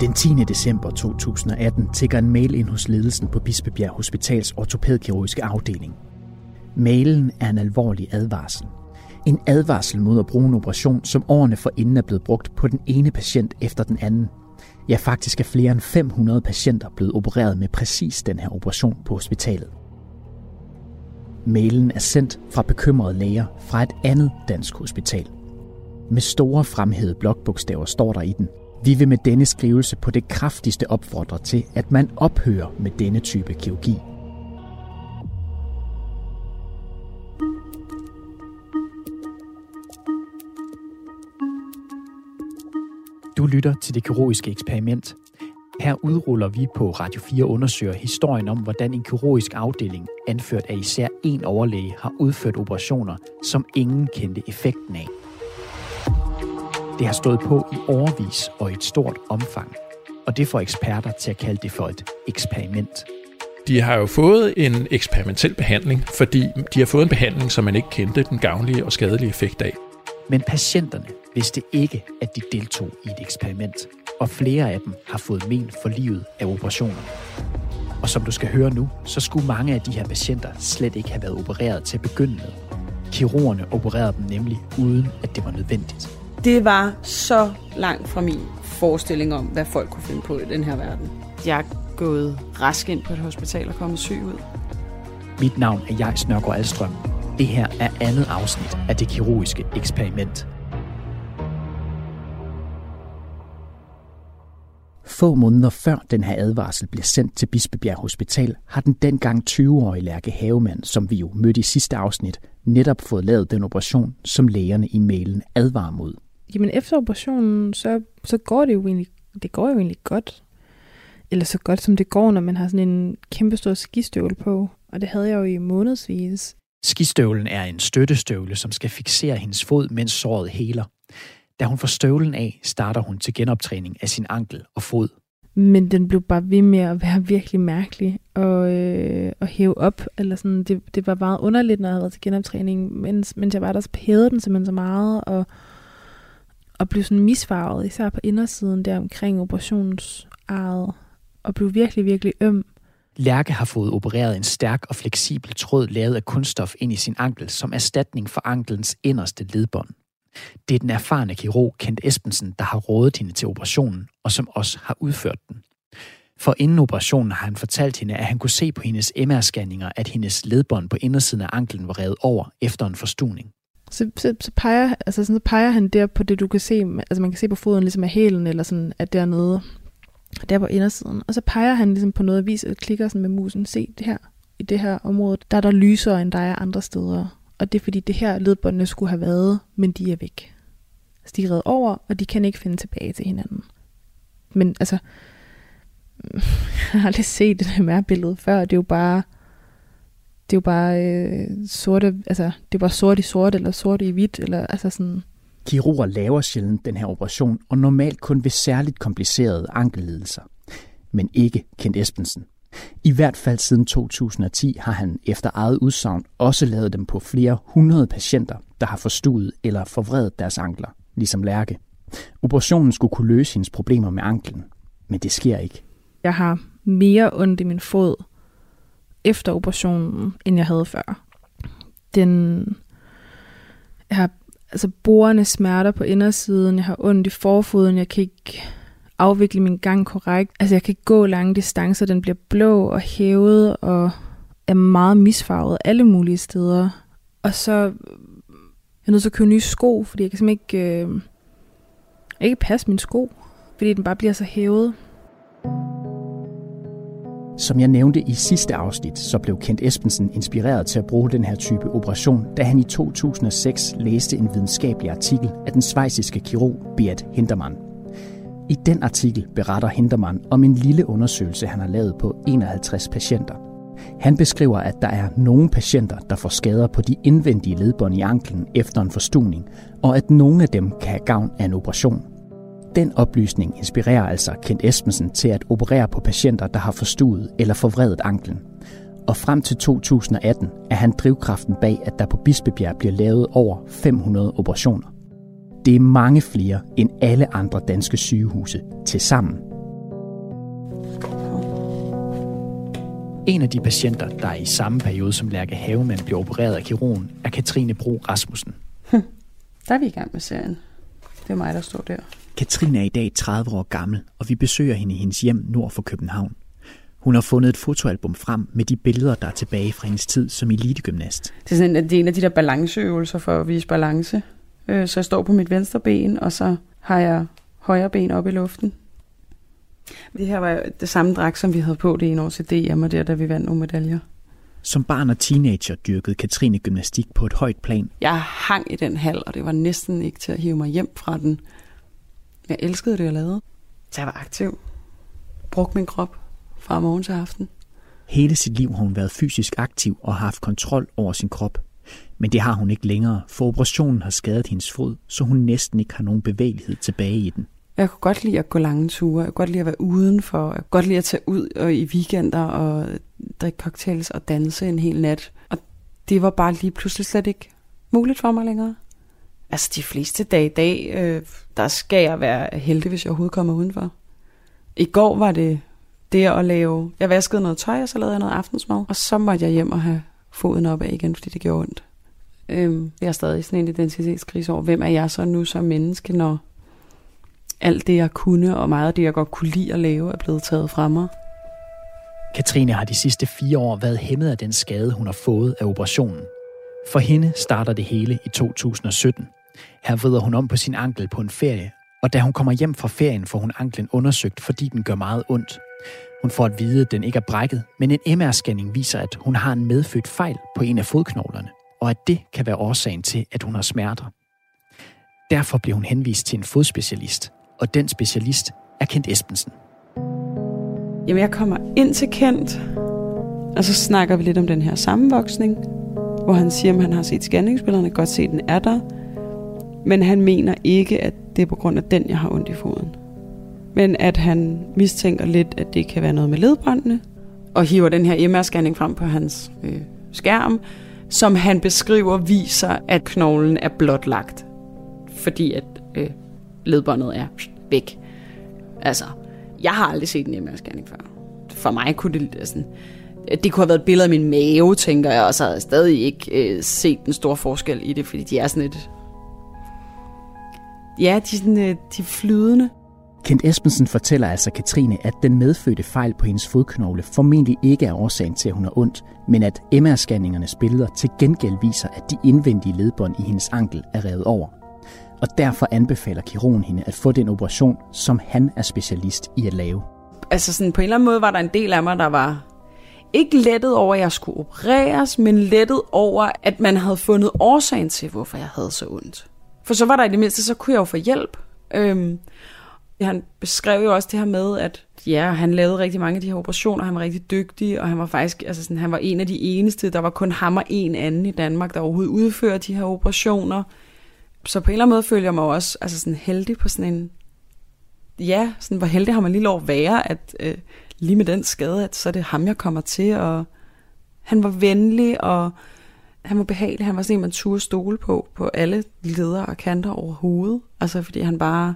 Den 10. december 2018 tigger en mail ind hos ledelsen på Bispebjerg Hospitals ortopædkirurgiske afdeling. Mailen er en alvorlig advarsel. En advarsel mod at bruge en operation, som årene forinden er blevet brugt på den ene patient efter den anden. Ja, faktisk er flere end 500 patienter blevet opereret med præcis den her operation på hospitalet. Mailen er sendt fra bekymrede læger fra et andet dansk hospital. Med store fremhævede blokbogstaver står der i den. Vi vil med denne skrivelse på det kraftigste opfordre til, at man ophører med denne type kirurgi. Du lytter til det kirurgiske eksperiment. Her udruller vi på Radio 4 undersøger historien om, hvordan en kirurgisk afdeling, anført af især én overlæge, har udført operationer, som ingen kendte effekten af. Det har stået på i overvis og i et stort omfang, og det får eksperter til at kalde det for et eksperiment. De har jo fået en eksperimentel behandling, fordi de har fået en behandling, som man ikke kendte den gavnlige og skadelige effekt af. Men patienterne vidste ikke, at de deltog i et eksperiment, og flere af dem har fået men for livet af operationerne. Og som du skal høre nu, så skulle mange af de her patienter slet ikke have været opereret til at begynde med. Kirurgerne opererede dem nemlig uden, at det var nødvendigt. Det var så langt fra min forestilling om, hvad folk kunne finde på i den her verden. Jeg er gået rask ind på et hospital og kommet syg ud. Mit navn er Jais Nørgaard Alstrøm. Det her er andet afsnit af det kirurgiske eksperiment. Få måneder før den her advarsel bliver sendt til Bispebjerg Hospital, har den dengang 20-årige Lærke Havemand, som vi jo mødte i sidste afsnit, netop fået lavet den operation, som lægerne i mailen advarer mod. Jamen efter operationen, så, så går det jo egentlig, det går jo egentlig godt. Eller så godt som det går, når man har sådan en kæmpe stor skistøvle på. Og det havde jeg jo i månedsvis. Skistøvlen er en støttestøvle, som skal fixere hendes fod, mens såret heler. Da hun får støvlen af, starter hun til genoptræning af sin ankel og fod. Men den blev bare ved med at være virkelig mærkelig og, øh, og hæve op. Eller sådan, det, det var meget underligt, når jeg havde været til genoptræning. Mens, mens jeg var der, så hævede den simpelthen så meget. Og, og blev sådan misfarvet, især på indersiden der omkring operationsaret, Og blev virkelig, virkelig øm. Lærke har fået opereret en stærk og fleksibel tråd lavet af kunststof ind i sin ankel som erstatning for anklens inderste ledbånd. Det er den erfarne kirurg Kent Espensen, der har rådet hende til operationen, og som også har udført den. For inden operationen har han fortalt hende, at han kunne se på hendes MR-scanninger, at hendes ledbånd på indersiden af anklen var revet over efter en forstuning. Så, så, så, peger, altså sådan, så peger han der på det, du kan se, altså man kan se på foden ligesom af hælen, eller sådan, at dernede, der på indersiden. Og så peger han ligesom på noget og viser, klikker sådan med musen, se det her, i det her område, der er der lysere, end der er andre steder. Og det er fordi, det her ledbåndene skulle have været, men de er væk. Altså, de er reddet over, og de kan ikke finde tilbage til hinanden. Men altså, jeg har aldrig set det der billede før. Det er jo bare, det er jo bare øh, sorte, altså, det er bare sort i sort, eller sort i hvidt, eller altså sådan. Kirurger laver sjældent den her operation, og normalt kun ved særligt komplicerede ankellidelser. Men ikke Kent Espensen. I hvert fald siden 2010 har han efter eget udsagn også lavet dem på flere hundrede patienter, der har forstuet eller forvredet deres ankler, ligesom Lærke. Operationen skulle kunne løse hendes problemer med anklen, men det sker ikke. Jeg har mere ondt i min fod efter operationen, end jeg havde før. Den, jeg har altså borende smerter på indersiden, jeg har ondt i forfoden, jeg kan ikke afvikle min gang korrekt. Altså jeg kan gå lange distancer, den bliver blå og hævet og er meget misfarvet alle mulige steder. Og så jeg er nødt til at købe nye sko, fordi jeg kan simpelthen ikke, øh, ikke passe min sko, fordi den bare bliver så hævet. Som jeg nævnte i sidste afsnit, så blev Kent Espensen inspireret til at bruge den her type operation, da han i 2006 læste en videnskabelig artikel af den svejsiske kirurg Beat Hintermann. I den artikel beretter Hintermann om en lille undersøgelse, han har lavet på 51 patienter. Han beskriver, at der er nogle patienter, der får skader på de indvendige ledbånd i anklen efter en forstuning, og at nogle af dem kan have gavn af en operation. Den oplysning inspirerer altså Kent Espensen til at operere på patienter, der har forstuet eller forvredet anklen. Og frem til 2018 er han drivkraften bag, at der på Bispebjerg bliver lavet over 500 operationer. Det er mange flere end alle andre danske sygehuse til sammen. En af de patienter, der i samme periode som Lærke Havemand blev opereret af kirurgen, er Katrine Bro Rasmussen. Hm. Der er vi i gang med serien. Det er mig, der står der. Katrine er i dag 30 år gammel, og vi besøger hende i hendes hjem nord for København. Hun har fundet et fotoalbum frem med de billeder, der er tilbage fra hendes tid som elitegymnast. Det er, sådan, det er en af de der balanceøvelser for at vise balance. Øh, så jeg står på mit venstre ben, og så har jeg højre ben op i luften. Det her var det samme dragt, som vi havde på det ene år til DM, og der, da vi vandt nogle medaljer. Som barn og teenager dyrkede Katrine gymnastik på et højt plan. Jeg hang i den hal, og det var næsten ikke til at hive mig hjem fra den. Jeg elskede det, jeg lavede. Så jeg var aktiv. Brugte min krop fra morgen til aften. Hele sit liv har hun været fysisk aktiv og har haft kontrol over sin krop. Men det har hun ikke længere, for operationen har skadet hendes fod, så hun næsten ikke har nogen bevægelighed tilbage i den. Jeg kunne godt lide at gå lange ture. Jeg kunne godt lide at være udenfor. Jeg kunne godt lide at tage ud og i weekender og drikke cocktails og danse en hel nat. Og det var bare lige pludselig slet ikke muligt for mig længere. Altså de fleste dage i dag, øh, der skal jeg være heldig, hvis jeg overhovedet kommer udenfor. I går var det det at lave... Jeg vaskede noget tøj, og så lavede jeg noget aftensmad. Og så måtte jeg hjem og have foden op af igen, fordi det gjorde ondt. Øhm, jeg er stadig sådan en identitetskrise over, hvem er jeg så nu som menneske, når alt det, jeg kunne, og meget af det, jeg godt kunne lide at lave, er blevet taget fra mig. Katrine har de sidste fire år været hæmmet af den skade, hun har fået af operationen. For hende starter det hele i 2017. Her vrider hun om på sin ankel på en ferie, og da hun kommer hjem fra ferien, får hun anklen undersøgt, fordi den gør meget ondt. Hun får at vide, at den ikke er brækket, men en MR-scanning viser, at hun har en medfødt fejl på en af fodknoglerne, og at det kan være årsagen til, at hun har smerter. Derfor bliver hun henvist til en fodspecialist, og den specialist er Kent Espensen. Jamen, jeg kommer ind til Kent, og så snakker vi lidt om den her sammenvoksning, hvor han siger, at han har set scanningsbillederne, godt se, den er der, men han mener ikke, at det er på grund af den, jeg har ondt i foden. Men at han mistænker lidt, at det kan være noget med ledbåndene, og hiver den her MR-scanning frem på hans øh, skærm, som han beskriver viser, at knoglen er blotlagt, fordi at øh, ledbåndet er væk. Altså, jeg har aldrig set en MR-scanning før. For mig kunne det sådan, det kunne have været et billede af min mave, tænker jeg, og så havde jeg stadig ikke øh, set den store forskel i det, fordi de er sådan et... Ja, de er, sådan, øh, de er flydende. Kent Espensen fortæller altså Katrine, at den medfødte fejl på hendes fodknogle formentlig ikke er årsagen til, at hun har ondt, men at MR-scanningernes billeder til gengæld viser, at de indvendige ledbånd i hendes ankel er revet over. Og derfor anbefaler kirurgen hende at få den operation, som han er specialist i at lave. Altså sådan, på en eller anden måde var der en del af mig, der var ikke lettet over, at jeg skulle opereres, men lettet over, at man havde fundet årsagen til, hvorfor jeg havde så ondt. For så var der i det mindste, så kunne jeg jo få hjælp. Øhm, han beskrev jo også det her med, at ja, han lavede rigtig mange af de her operationer, han var rigtig dygtig, og han var faktisk, altså sådan, han var en af de eneste, der var kun ham og en anden i Danmark, der overhovedet udførte de her operationer. Så på en eller anden måde føler jeg mig også altså sådan heldig på sådan en, ja, sådan, hvor heldig har man lige lov at være, at øh, lige med den skade, at så er det ham, jeg kommer til, og han var venlig, og han var behagelig, han var sådan en, man turde stole på, på alle ledere og kanter overhovedet. altså fordi han bare,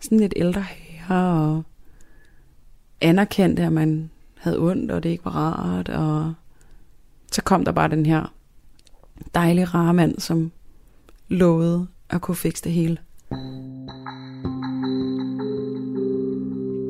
sådan lidt ældre herre, og anerkendte, at man havde ondt, og det ikke var rart, og så kom der bare den her dejlige rare mand, som lovede at kunne fikse det hele.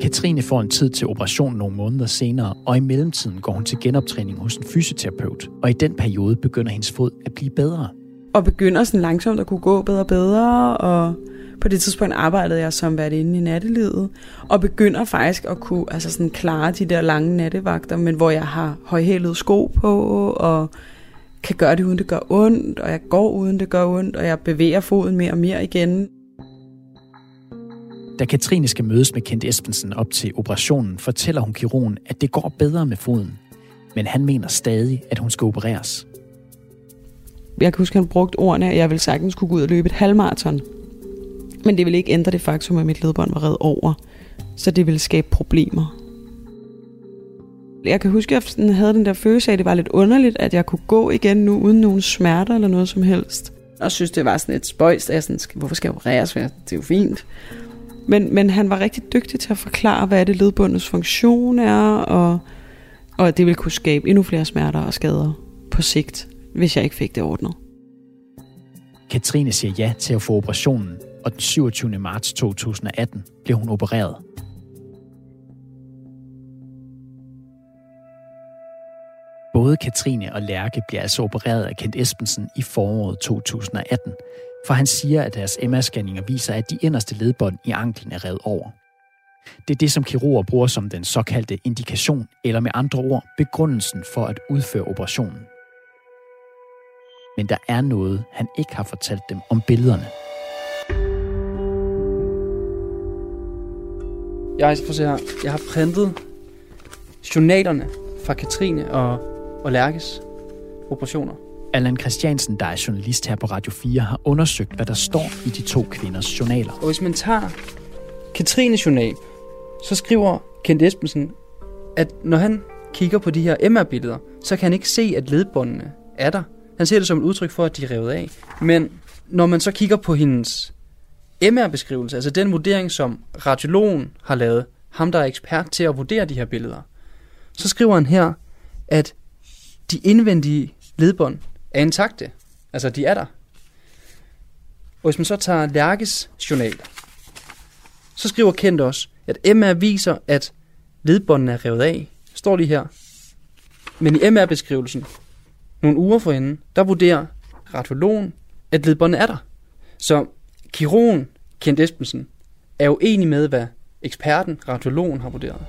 Katrine får en tid til operation nogle måneder senere, og i mellemtiden går hun til genoptræning hos en fysioterapeut, og i den periode begynder hendes fod at blive bedre. Og begynder sådan langsomt at kunne gå bedre og bedre, og på det tidspunkt arbejdede jeg som vært inde i nattelivet, og begynder faktisk at kunne altså sådan klare de der lange nattevagter, men hvor jeg har højhælede sko på, og kan gøre det uden det gør ondt, og jeg går uden det gør ondt, og jeg bevæger foden mere og mere igen. Da Katrine skal mødes med Kent Espensen op til operationen, fortæller hun kirurgen, at det går bedre med foden. Men han mener stadig, at hun skal opereres. Jeg kan huske, at han brugte ordene, at jeg ville sagtens kunne gå ud og løbe et halvmarathon. Men det ville ikke ændre det faktum, at mit ledbånd var reddet over. Så det ville skabe problemer. Jeg kan huske, at jeg havde den der følelse af, at det var lidt underligt, at jeg kunne gå igen nu, uden nogen smerter eller noget som helst. Og synes, det var sådan et spøjst, at jeg sådan, hvorfor skal jeg opereres? Det er jo fint. Men, men han var rigtig dygtig til at forklare, hvad det ledbundets funktion er, og Og at det ville kunne skabe endnu flere smerter og skader på sigt, hvis jeg ikke fik det ordnet. Katrine siger ja til at få operationen, og den 27. marts 2018 blev hun opereret. Både Katrine og Lærke bliver altså opereret af Kent Espensen i foråret 2018, for han siger, at deres MR-scanninger viser, at de inderste ledbånd i anklen er revet over. Det er det, som kirurger bruger som den såkaldte indikation, eller med andre ord, begrundelsen for at udføre operationen. Men der er noget, han ikke har fortalt dem om billederne. Jeg, for se her, jeg har printet journalerne fra Katrine og, og Lærkes operationer. Allan Christiansen, der er journalist her på Radio 4, har undersøgt, hvad der står i de to kvinders journaler. Og hvis man tager Katrines journal, så skriver Kent Espensen, at når han kigger på de her MR-billeder, så kan han ikke se, at ledbåndene er der. Han ser det som et udtryk for, at de er revet af. Men når man så kigger på hendes MR-beskrivelse, altså den vurdering, som radiologen har lavet, ham der er ekspert til at vurdere de her billeder, så skriver han her, at de indvendige ledbånd er intakte. Altså, de er der. Og hvis man så tager Lærkes journal, så skriver Kent også, at MR viser, at ledbåndene er revet af. Står lige her. Men i MR-beskrivelsen, nogle uger forinden, der vurderer radiologen, at ledbåndene er der. Så kirurgen Kent Espensen er jo enig med, hvad eksperten, radiologen, har vurderet.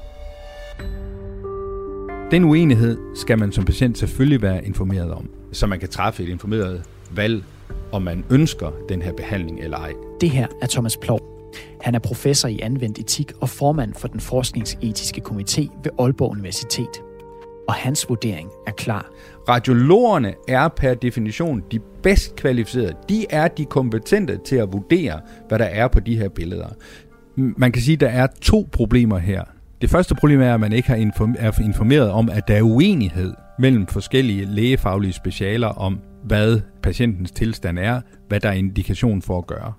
Den uenighed skal man som patient selvfølgelig være informeret om, så man kan træffe et informeret valg, om man ønsker den her behandling eller ej. Det her er Thomas Plov. Han er professor i anvendt etik og formand for den forskningsetiske komité ved Aalborg Universitet. Og hans vurdering er klar. Radiologerne er per definition de bedst kvalificerede. De er de kompetente til at vurdere, hvad der er på de her billeder. Man kan sige, at der er to problemer her. Det første problem er, at man ikke har er informeret om, at der er uenighed mellem forskellige lægefaglige specialer om, hvad patientens tilstand er, hvad der er indikation for at gøre.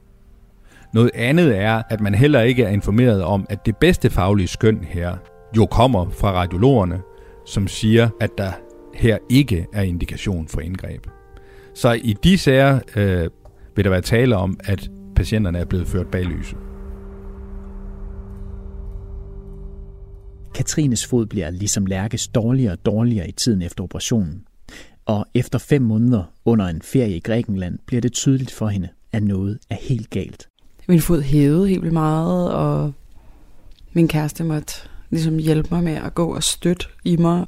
Noget andet er, at man heller ikke er informeret om, at det bedste faglige skøn her jo kommer fra radiologerne, som siger, at der her ikke er indikation for indgreb. Så i de sager øh, vil der være tale om, at patienterne er blevet ført bag lyset. Katrines fod bliver ligesom Lærkes dårligere og dårligere i tiden efter operationen. Og efter fem måneder under en ferie i Grækenland bliver det tydeligt for hende, at noget er helt galt. Min fod hævede helt vildt meget, og min kæreste måtte ligesom hjælpe mig med at gå og støtte i mig.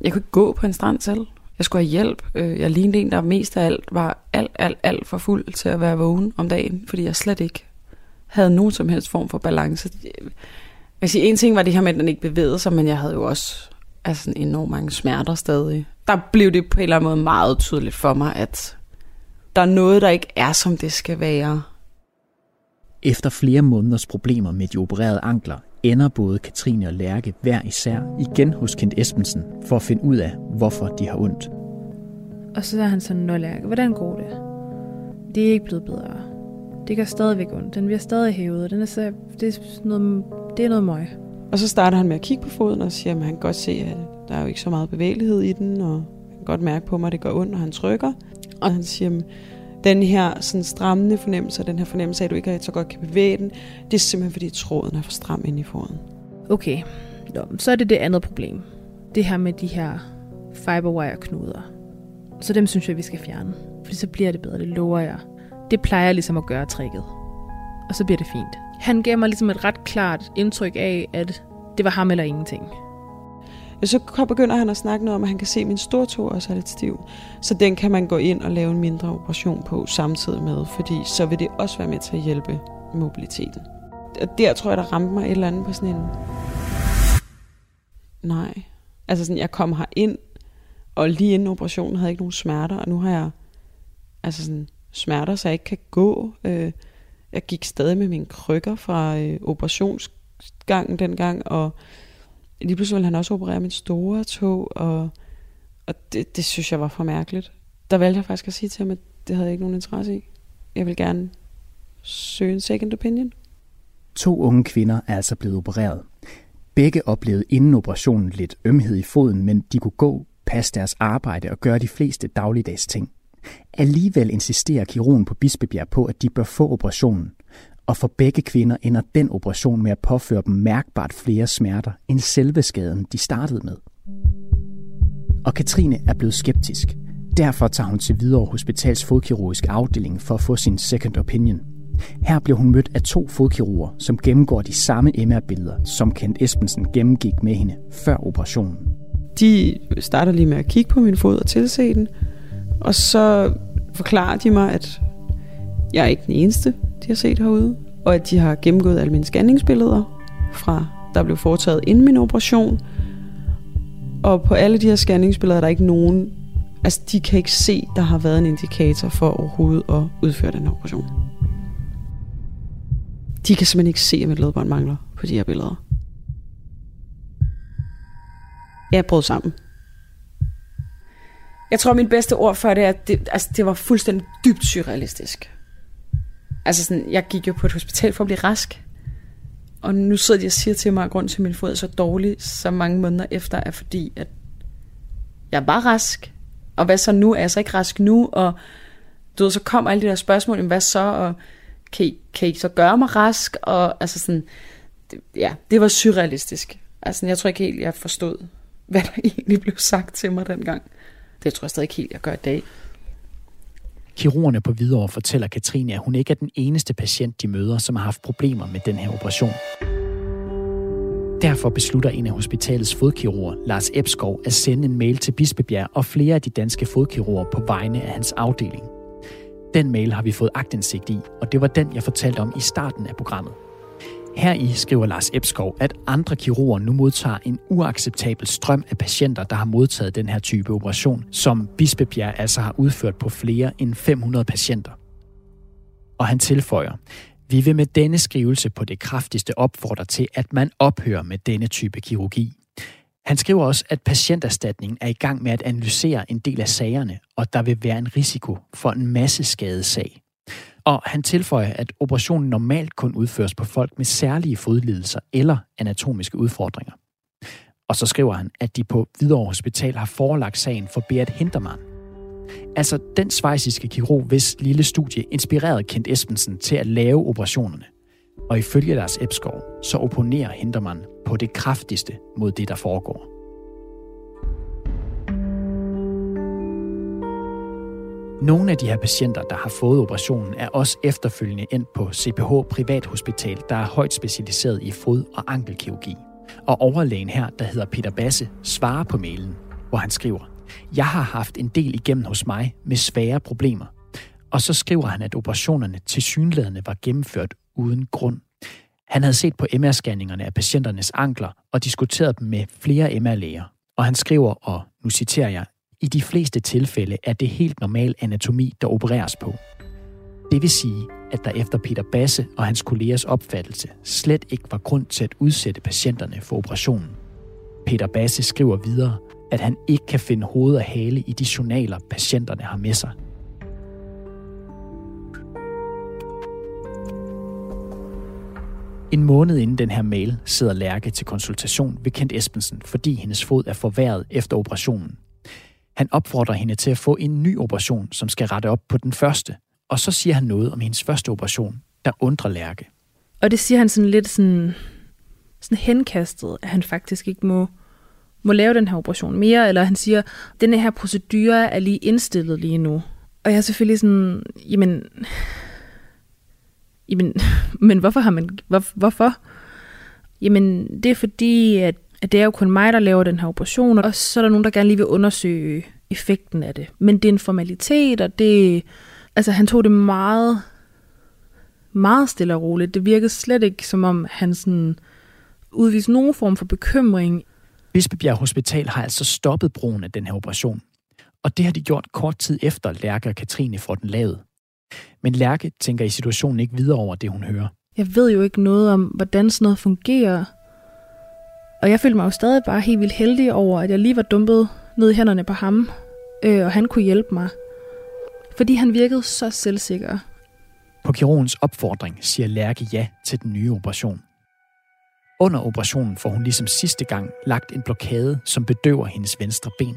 Jeg kunne ikke gå på en strand selv. Jeg skulle have hjælp. Øh, jeg lignede en, der mest af alt var alt, alt, alt for fuld til at være vågen om dagen, fordi jeg slet ikke havde nogen som helst form for balance. Jeg sige, en ting var det her med, at den ikke bevægede sig, men jeg havde jo også altså, enormt mange smerter stadig. Der blev det på en eller anden måde meget tydeligt for mig, at der er noget, der ikke er, som det skal være. Efter flere måneders problemer med de opererede ankler, ender både Katrine og Lærke hver især igen hos Kent Espensen for at finde ud af, hvorfor de har ondt. Og så er han sådan, Nå Lærke, hvordan går det? Det er ikke blevet bedre. Det gør stadigvæk ondt. Den bliver stadig hævet. Den er så, det, er noget, det er noget møg. Og så starter han med at kigge på foden og siger, at han kan godt se, at der er jo ikke så meget bevægelighed i den, og han kan godt mærke på mig, at det gør ondt, når han trykker. Og han siger, den her sådan strammende fornemmelse, den her fornemmelse af, at du ikke så godt kan bevæge den, det er simpelthen fordi tråden er for stram ind i foden. Okay, Nå, så er det det andet problem. Det her med de her fiberwire-knuder. Så dem synes jeg, vi skal fjerne. Fordi så bliver det bedre, det lover jeg. Det plejer ligesom at gøre tricket. Og så bliver det fint. Han gav mig ligesom et ret klart indtryk af, at det var ham eller ingenting. Så begynder han at snakke noget om, at han kan se, at min stortå også er lidt stiv. Så den kan man gå ind og lave en mindre operation på samtidig med, fordi så vil det også være med til at hjælpe mobiliteten. Og der tror jeg, der ramte mig et eller andet på sådan en... Nej. Altså sådan, jeg kom her ind, og lige inden operationen havde jeg ikke nogen smerter, og nu har jeg altså sådan, smerter, så jeg ikke kan gå. Øh, jeg gik stadig med mine krykker fra øh, operationsgangen dengang, og lige pludselig ville han også operere min store tog, og, og det, det synes jeg var for mærkeligt. Der valgte jeg faktisk at sige til ham, at det havde jeg ikke nogen interesse i. Jeg vil gerne søge en second opinion. To unge kvinder er altså blevet opereret. Begge oplevede inden operationen lidt ømhed i foden, men de kunne gå, passe deres arbejde og gøre de fleste dagligdags ting. Alligevel insisterer kirurgen på Bispebjerg på, at de bør få operationen, og for begge kvinder ender den operation med at påføre dem mærkbart flere smerter end selve skaden, de startede med. Og Katrine er blevet skeptisk. Derfor tager hun til videre Hospitals fodkirurgisk afdeling for at få sin second opinion. Her bliver hun mødt af to fodkirurger, som gennemgår de samme MR-billeder, som Kent Espensen gennemgik med hende før operationen. De starter lige med at kigge på min fod og tilse den, og så forklarer de mig, at jeg er ikke den eneste, de har set herude, og at de har gennemgået alle mine scanningsbilleder fra der blev foretaget inden min operation. Og på alle de her scanningsbilleder er der ikke nogen, altså de kan ikke se, der har været en indikator for overhovedet at udføre den her operation. De kan simpelthen ikke se, at mit ledbånd mangler på de her billeder. Jeg brød sammen. Jeg tror, min bedste ord for det er, at det, altså, det var fuldstændig dybt surrealistisk. Altså sådan, jeg gik jo på et hospital for at blive rask. Og nu sidder de og siger til mig, at grund til, at min fod er så dårlig så mange måneder efter, er fordi, at jeg var rask. Og hvad så nu? Er jeg så ikke rask nu? Og du ved, så kom alle de der spørgsmål, hvad så? Og kan I, kan I så gøre mig rask? Og altså sådan, det, ja, det var surrealistisk. Altså, jeg tror ikke helt, jeg forstod, hvad der egentlig blev sagt til mig dengang. Det tror jeg stadig ikke helt, jeg gør i dag. Kirurgerne på Hvidovre fortæller Katrine, at hun ikke er den eneste patient, de møder, som har haft problemer med den her operation. Derfor beslutter en af hospitalets fodkirurger, Lars Ebskov, at sende en mail til Bispebjerg og flere af de danske fodkirurger på vegne af hans afdeling. Den mail har vi fået agtindsigt i, og det var den, jeg fortalte om i starten af programmet. Her i skriver Lars Ebskov, at andre kirurger nu modtager en uacceptabel strøm af patienter, der har modtaget den her type operation, som Bispebjerg altså har udført på flere end 500 patienter. Og han tilføjer, vi vil med denne skrivelse på det kraftigste opfordre til, at man ophører med denne type kirurgi. Han skriver også, at patienterstatningen er i gang med at analysere en del af sagerne, og der vil være en risiko for en masse skadesag. Og han tilføjer, at operationen normalt kun udføres på folk med særlige fodlidelser eller anatomiske udfordringer. Og så skriver han, at de på Hvidovre Hospital har forelagt sagen for Beat Hintermann. Altså den svejsiske kirurg, hvis lille studie inspirerede Kent Espensen til at lave operationerne. Og ifølge deres Ebskov, så opponerer Hintermann på det kraftigste mod det, der foregår. Nogle af de her patienter, der har fået operationen, er også efterfølgende endt på CPH Privathospital, der er højt specialiseret i fod- og ankelkirurgi. Og overlægen her, der hedder Peter Basse, svarer på mailen, hvor han skriver, Jeg har haft en del igennem hos mig med svære problemer. Og så skriver han, at operationerne til synlædende var gennemført uden grund. Han havde set på MR-scanningerne af patienternes ankler og diskuteret dem med flere MR-læger. Og han skriver, og nu citerer jeg, i de fleste tilfælde er det helt normal anatomi, der opereres på. Det vil sige, at der efter Peter Basse og hans kollegers opfattelse slet ikke var grund til at udsætte patienterne for operationen. Peter Basse skriver videre, at han ikke kan finde hoved og hale i de journaler, patienterne har med sig. En måned inden den her mail sidder Lærke til konsultation ved Kent Espensen, fordi hendes fod er forværret efter operationen. Han opfordrer hende til at få en ny operation, som skal rette op på den første. Og så siger han noget om hendes første operation, der undrer Lærke. Og det siger han sådan lidt sådan, sådan henkastet, at han faktisk ikke må, må lave den her operation mere, eller han siger, at den her procedure er lige indstillet lige nu. Og jeg er selvfølgelig sådan, jamen, jamen, men hvorfor har man, hvor, hvorfor? Jamen, det er fordi, at at det er jo kun mig, der laver den her operation, og så er der nogen, der gerne lige vil undersøge effekten af det. Men det er en formalitet, og det... Altså, han tog det meget, meget stille og roligt. Det virkede slet ikke, som om han sådan udviste nogen form for bekymring. Bispebjerg Hospital har altså stoppet brugen af den her operation. Og det har de gjort kort tid efter Lærke og Katrine får den lavet. Men Lærke tænker i situationen ikke videre over det, hun hører. Jeg ved jo ikke noget om, hvordan sådan noget fungerer. Og jeg følte mig jo stadig bare helt vildt heldig over, at jeg lige var dumpet ned i hænderne på ham, øh, og han kunne hjælpe mig. Fordi han virkede så selvsikker. På kirurgens opfordring siger Lærke ja til den nye operation. Under operationen får hun ligesom sidste gang lagt en blokade, som bedøver hendes venstre ben.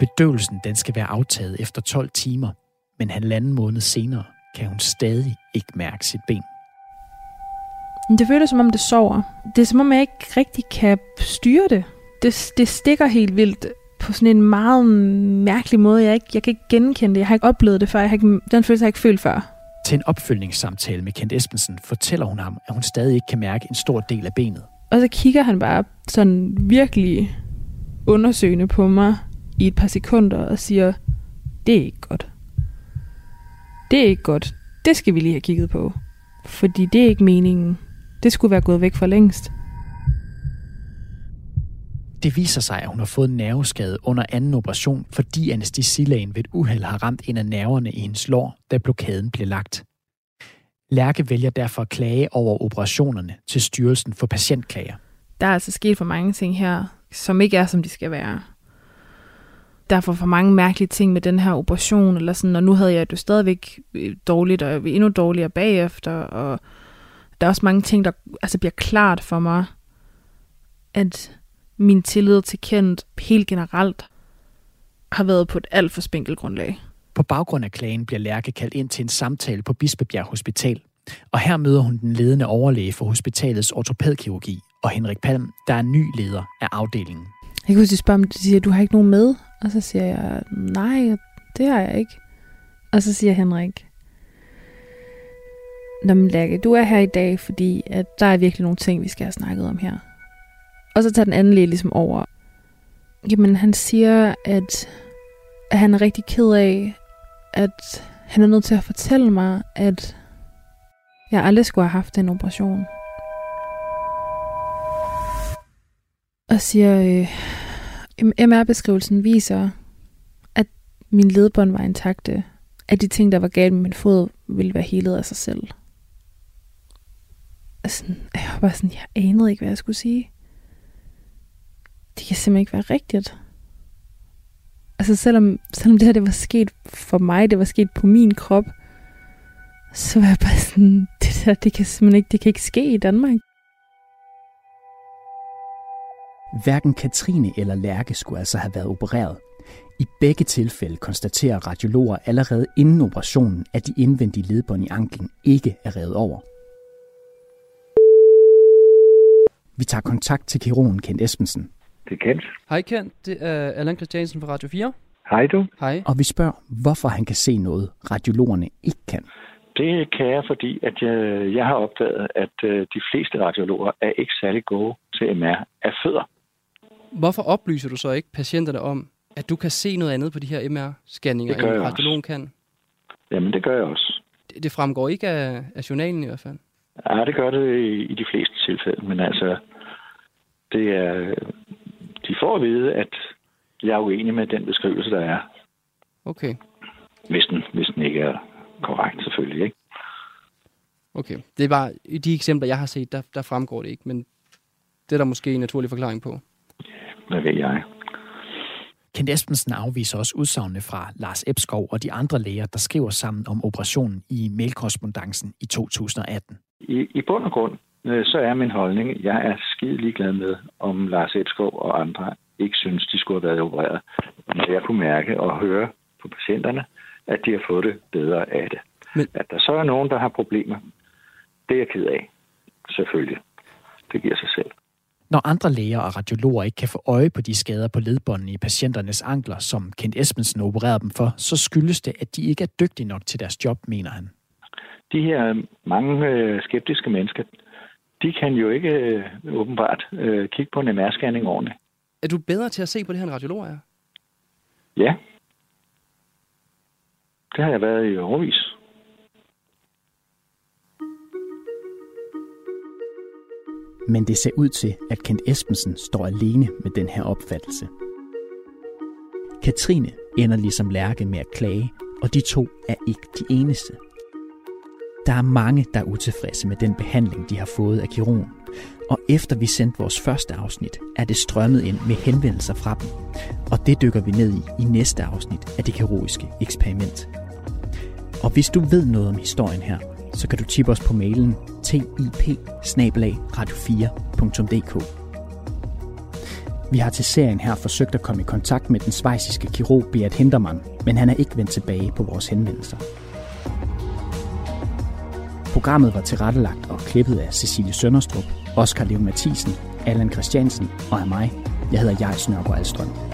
Bedøvelsen den skal være aftaget efter 12 timer, men halvanden måned senere kan hun stadig ikke mærke sit ben. Det føles som om det sover. Det er som om jeg ikke rigtig kan styre det. Det, det stikker helt vildt på sådan en meget mærkelig måde. Jeg, ikke, jeg kan ikke genkende det. Jeg har ikke oplevet det før. Jeg har ikke, den følelse har jeg ikke følt før. Til en opfølgningssamtale med Kent Espensen fortæller hun ham, at hun stadig ikke kan mærke en stor del af benet. Og så kigger han bare sådan virkelig undersøgende på mig i et par sekunder og siger, det er ikke godt. Det er ikke godt. Det skal vi lige have kigget på. Fordi det er ikke meningen. Det skulle være gået væk for længst. Det viser sig, at hun har fået nerveskade under anden operation, fordi anestesilægen ved et uheld har ramt en af nerverne i hendes lår, da blokaden blev lagt. Lærke vælger derfor at klage over operationerne til Styrelsen for Patientklager. Der er altså sket for mange ting her, som ikke er, som de skal være. Derfor for mange mærkelige ting med den her operation, eller sådan, og nu havde jeg det stadigvæk øh, dårligt, og jeg endnu dårligere bagefter, og der er også mange ting, der altså bliver klart for mig, at min tillid til kendt helt generelt har været på et alt for spinkelt grundlag. På baggrund af klagen bliver Lærke kaldt ind til en samtale på Bispebjerg Hospital. Og her møder hun den ledende overlæge for hospitalets ortopædkirurgi, og Henrik Palm, der er ny leder af afdelingen. Jeg kan huske, at spørge, om de siger, du har ikke nogen med? Og så siger jeg, nej, det har jeg ikke. Og så siger Henrik, Nå, men Lærke, du er her i dag, fordi at der er virkelig nogle ting, vi skal have snakket om her. Og så tager den anden læge ligesom over. Jamen, han siger, at, at han er rigtig ked af, at han er nødt til at fortælle mig, at jeg aldrig skulle have haft en operation. Og siger, øh, MR-beskrivelsen viser, at min ledbånd var intakte. At de ting, der var galt med min fod, ville være helet af sig selv. Altså, jeg var bare sådan, jeg anede ikke, hvad jeg skulle sige det kan simpelthen ikke være rigtigt. Altså selvom, selvom det her det var sket for mig, det var sket på min krop, så var jeg bare sådan, det der, det kan simpelthen ikke, det kan ikke ske i Danmark. Hverken Katrine eller Lærke skulle altså have været opereret. I begge tilfælde konstaterer radiologer allerede inden operationen, at de indvendige ledbånd i anklen ikke er revet over. Vi tager kontakt til kirurgen Kent Espensen, det er Kent. Hej Kent, det er Allan Christiansen fra Radio 4. Hej du. Hej. Og vi spørger, hvorfor han kan se noget, radiologerne ikke kan. Det kan jeg, fordi at jeg, jeg har opdaget, at øh, de fleste radiologer er ikke særlig gode til MR af fødder. Hvorfor oplyser du så ikke patienterne om, at du kan se noget andet på de her MR-scanninger, end radiologen kan? Jamen, det gør jeg også. Det, det fremgår ikke af, af journalen i hvert fald? Ja, det gør det i, i de fleste tilfælde, men altså, det er, de får at vide, at jeg er uenig med den beskrivelse, der er. Okay. Hvis den, hvis den ikke er korrekt, selvfølgelig. Ikke? Okay. Det er bare, i de eksempler, jeg har set, der, der fremgår det ikke, men det er der måske en naturlig forklaring på. Hvad ved jeg? Kent Espensen afviser også udsagnene fra Lars Ebskov og de andre læger, der skriver sammen om operationen i mailkorrespondancen i 2018. I, I bund og grund, så er min holdning, jeg er skide ligeglad med, om Lars Ebskov og andre ikke synes, de skulle have været opereret. Når jeg kunne mærke og høre på patienterne, at de har fået det bedre af det. Men... At der så er nogen, der har problemer, det er jeg ked af. Selvfølgelig. Det giver sig selv. Når andre læger og radiologer ikke kan få øje på de skader på ledbåndene i patienternes ankler, som Kent Espensen opererede dem for, så skyldes det, at de ikke er dygtige nok til deres job, mener han. De her mange øh, skeptiske mennesker, de kan jo ikke øh, åbenbart øh, kigge på en MR-scanning ordentligt. Er du bedre til at se på det her, en radiolog er? Ja. Det har jeg været i overvis. Men det ser ud til, at Kent Espensen står alene med den her opfattelse. Katrine ender ligesom Lærke med at klage, og de to er ikke de eneste. Der er mange, der er utilfredse med den behandling, de har fået af kirurgen. Og efter vi sendte vores første afsnit, er det strømmet ind med henvendelser fra dem. Og det dykker vi ned i i næste afsnit af det kirurgiske eksperiment. Og hvis du ved noget om historien her, så kan du tippe os på mailen tip radio4.dk. Vi har til serien her forsøgt at komme i kontakt med den svejsiske kirurg Beat Hindermann, men han er ikke vendt tilbage på vores henvendelser. Programmet var tilrettelagt og klippet af Cecilie Sønderstrup, Oscar Leo Mathisen, Allan Christiansen og af mig. Jeg hedder Jais Nørgaard Alstrøm.